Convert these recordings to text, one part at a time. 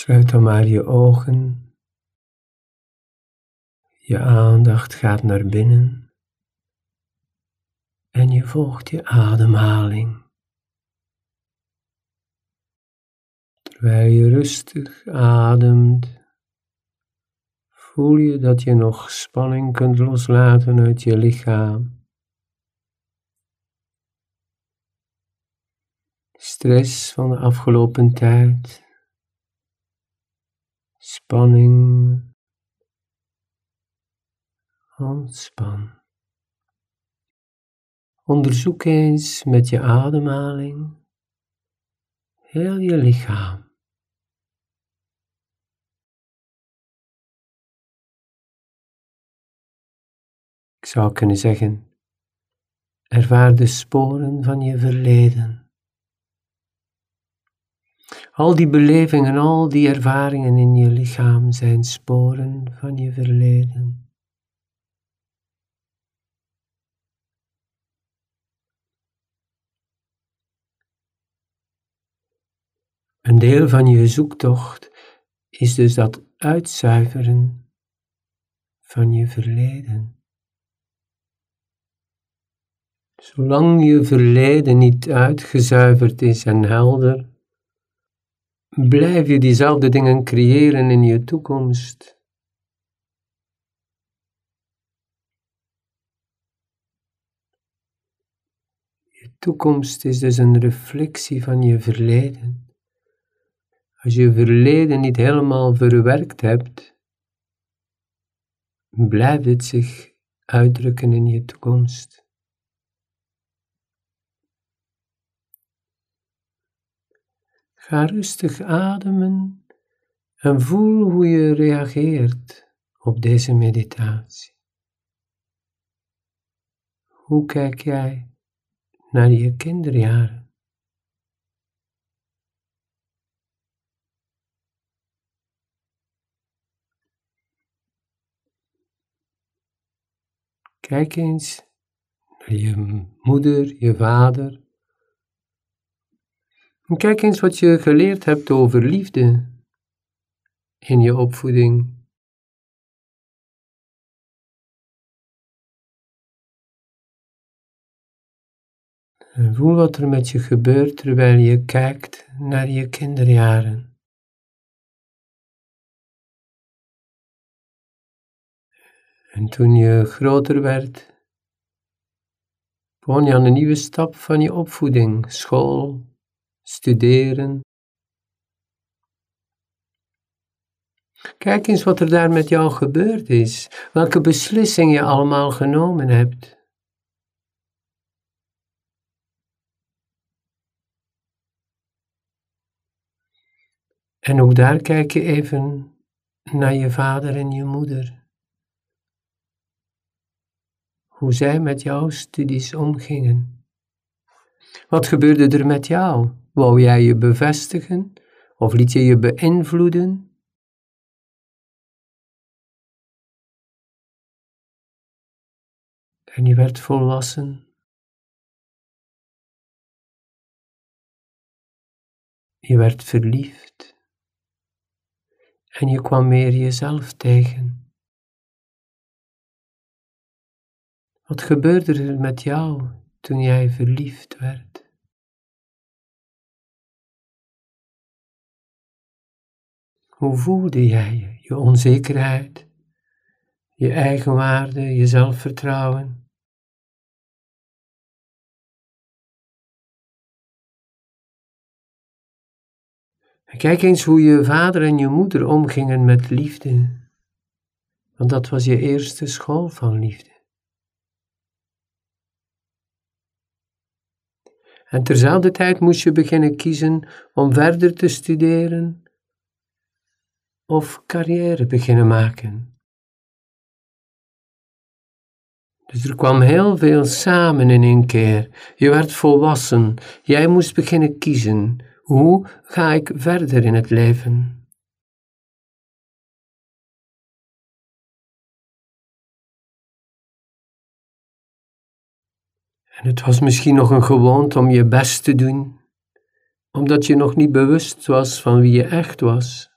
Sluit dan maar je ogen. Je aandacht gaat naar binnen en je volgt je ademhaling. Terwijl je rustig ademt, voel je dat je nog spanning kunt loslaten uit je lichaam. Stress van de afgelopen tijd, spanning, ontspan. Onderzoek eens met je ademhaling heel je lichaam. Ik zou kunnen zeggen, ervaar de sporen van je verleden. Al die belevingen, al die ervaringen in je lichaam zijn sporen van je verleden. Een deel van je zoektocht is dus dat uitzuiveren van je verleden. Zolang je verleden niet uitgezuiverd is en helder, blijf je diezelfde dingen creëren in je toekomst. Je toekomst is dus een reflectie van je verleden. Als je verleden niet helemaal verwerkt hebt, blijft het zich uitdrukken in je toekomst. Ga rustig ademen en voel hoe je reageert op deze meditatie. Hoe kijk jij naar je kinderjaren? Kijk eens naar je moeder, je vader. Kijk eens wat je geleerd hebt over liefde in je opvoeding. Voel wat er met je gebeurt terwijl je kijkt naar je kinderjaren. En toen je groter werd, begon je aan een nieuwe stap van je opvoeding, school, studeren. Kijk eens wat er daar met jou gebeurd is, welke beslissingen je allemaal genomen hebt. En ook daar kijk je even naar je vader en je moeder. hoe zij met jouw studies omgingen. Wat gebeurde er met jou? Wou jij je bevestigen of liet je je beïnvloeden? En je werd volwassen. Je werd verliefd. En je kwam meer jezelf tegen. Wat gebeurde er met jou toen jij verliefd werd? Hoe voelde jij je, onzekerheid, je eigenwaarde, je zelfvertrouwen? En kijk eens hoe je vader en je moeder omgingen met liefde, want dat was je eerste school van liefde. En terzelfde tijd moest je beginnen kiezen om verder te studeren of carrière beginnen maken. Dus er kwam heel veel samen in één keer. Je werd volwassen. Jij moest beginnen kiezen. Hoe ga ik verder in het leven? Het was misschien nog een gewoonte om je best te doen, omdat je nog niet bewust was van wie je echt was.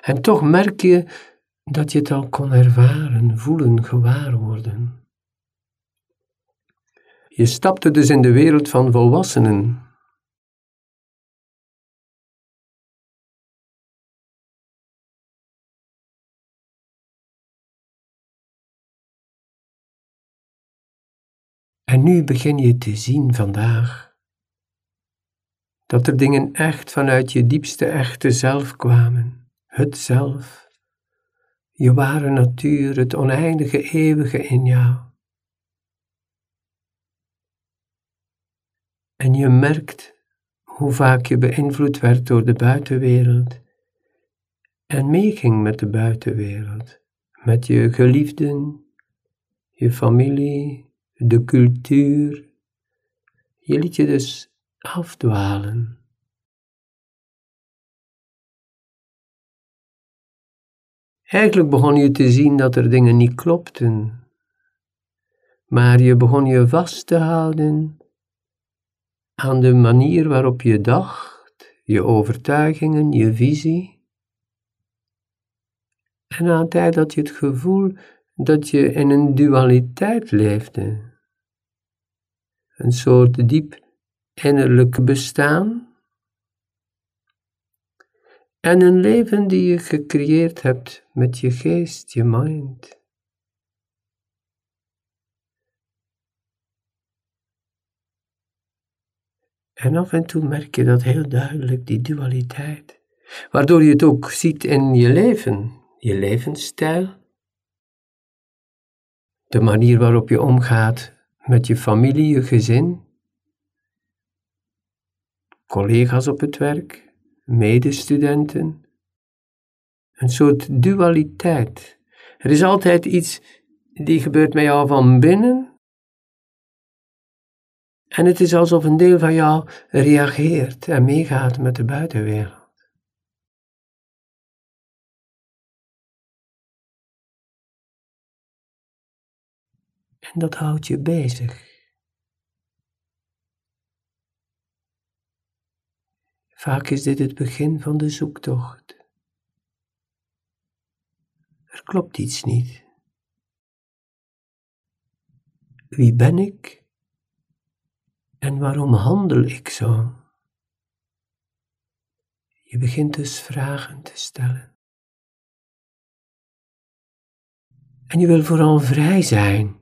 En toch merk je dat je het al kon ervaren, voelen, gewaar worden. Je stapte dus in de wereld van volwassenen. Nu begin je te zien vandaag dat er dingen echt vanuit je diepste echte zelf kwamen, het zelf, je ware natuur, het oneindige eeuwige in jou. En je merkt hoe vaak je beïnvloed werd door de buitenwereld en meeging met de buitenwereld, met je geliefden, je familie, de cultuur. Je liet je dus afdwalen. Eigenlijk begon je te zien dat er dingen niet klopten, maar je begon je vast te houden aan de manier waarop je dacht, je overtuigingen, je visie. En aan tijd dat je het gevoel dat je in een dualiteit leefde een soort diep innerlijk bestaan en een leven die je gecreëerd hebt met je geest, je mind. En af en toe merk je dat heel duidelijk, die dualiteit, waardoor je het ook ziet in je leven, je levensstijl, de manier waarop je omgaat met je familie, je gezin, collega's op het werk, medestudenten. Een soort dualiteit. Er is altijd iets die gebeurt met jou van binnen. En het is alsof een deel van jou reageert en meegaat met de buitenwereld. En dat houdt je bezig. Vaak is dit het begin van de zoektocht. Er klopt iets niet. Wie ben ik en waarom handel ik zo? Je begint dus vragen te stellen. En je wil vooral vrij zijn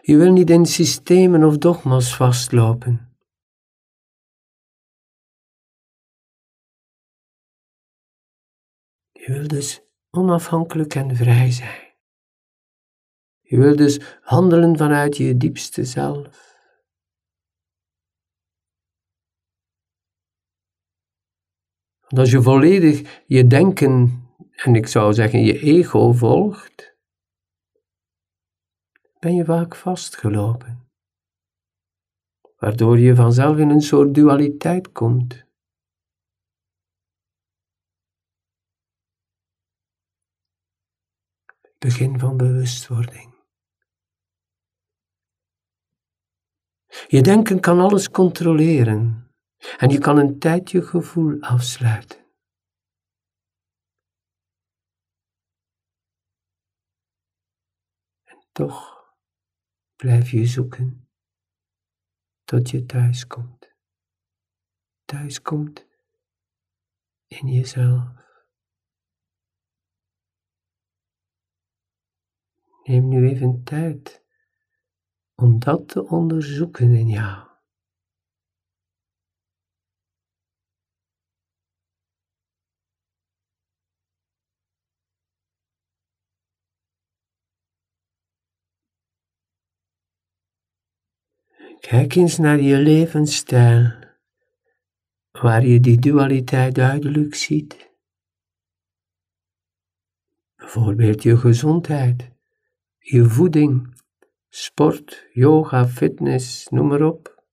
je wil niet in systemen of dogma's vastlopen. Je wil dus onafhankelijk en vrij zijn. Je wil dus handelen vanuit je diepste zelf. Want als je volledig je denken, en ik zou zeggen je ego volgt, ben je vaak vastgelopen, waardoor je vanzelf in een soort dualiteit komt. Begin van bewustwording. Je denken kan alles controleren en je kan een tijd je gevoel afsluiten. En toch blijf je zoeken tot je thuis komt. Thuis komt in jezelf. Neem nu even tijd om dat te onderzoeken in jou. Kijk eens naar je levensstijl, waar je die dualiteit duidelijk ziet. Bijvoorbeeld je gezondheid, je voeding, sport, yoga, fitness, noem maar op.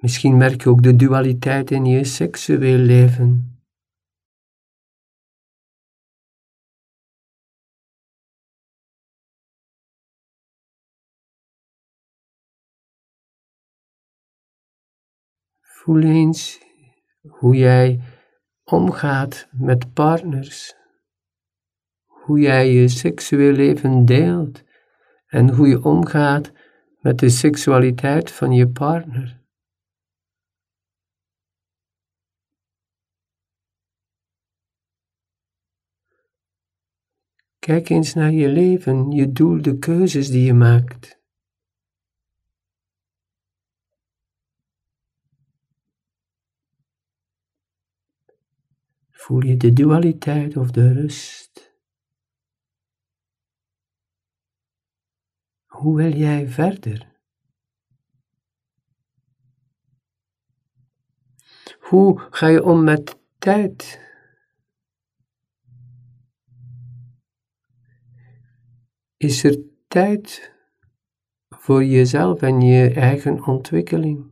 Misschien merk je ook de dualiteit in je seksueel leven. Voel eens hoe jij omgaat met partners, hoe jij je seksueel leven deelt en hoe je omgaat met de seksualiteit van je partner. Kijk eens naar je leven, je doel, de keuzes die je maakt. Voel je de dualiteit of de rust? Hoe wil jij verder? Hoe ga je om met tijd? Is er tijd voor jezelf en je eigen ontwikkeling?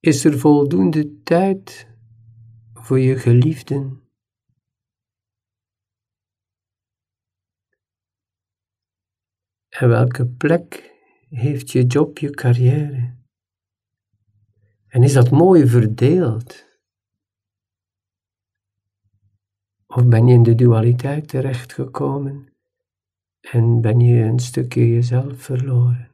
Is er voldoende tijd voor je geliefden? En welke plek heeft je job, je carrière? En is dat mooi verdeeld? Of ben je in de dualiteit terechtgekomen en ben je een stukje jezelf verloren?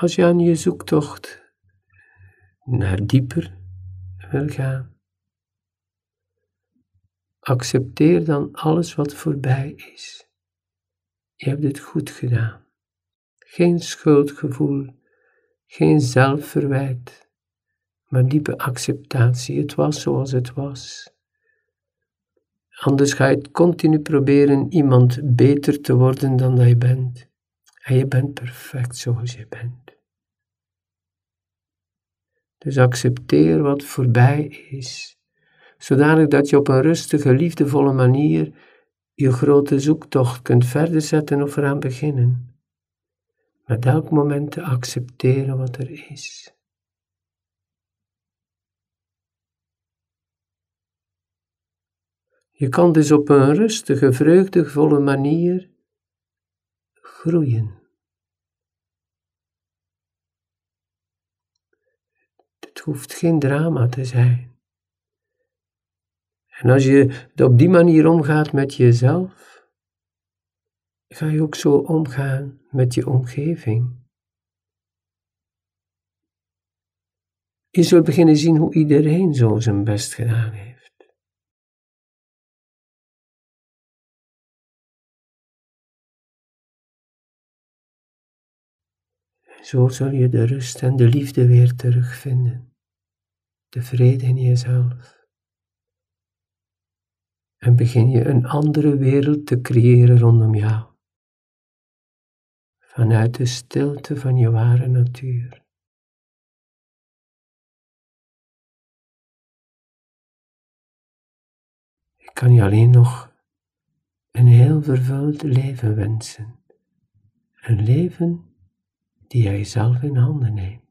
Als je aan je zoektocht naar dieper wil gaan, accepteer dan alles wat voorbij is. Je hebt het goed gedaan. Geen schuldgevoel, geen zelfverwijt, maar diepe acceptatie. Het was zoals het was. Anders ga je continu proberen iemand beter te worden dan dat je bent. En je bent perfect zoals je bent. Dus accepteer wat voorbij is, zodanig dat je op een rustige, liefdevolle manier je grote zoektocht kunt verder zetten of eraan beginnen. Met elk moment te accepteren wat er is. Je kan dus op een rustige, vreugdevolle manier groeien. Het hoeft geen drama te zijn. En als je op die manier omgaat met jezelf, ga je ook zo omgaan met je omgeving. Je zult beginnen zien hoe iedereen zo zijn best gedaan heeft. Zo zul je de rust en de liefde weer terugvinden, de vrede in jezelf. En begin je een andere wereld te creëren rondom jou, vanuit de stilte van je ware natuur. Ik kan je alleen nog een heel vervuld leven wensen. Een leven die jij zelf in handen neemt.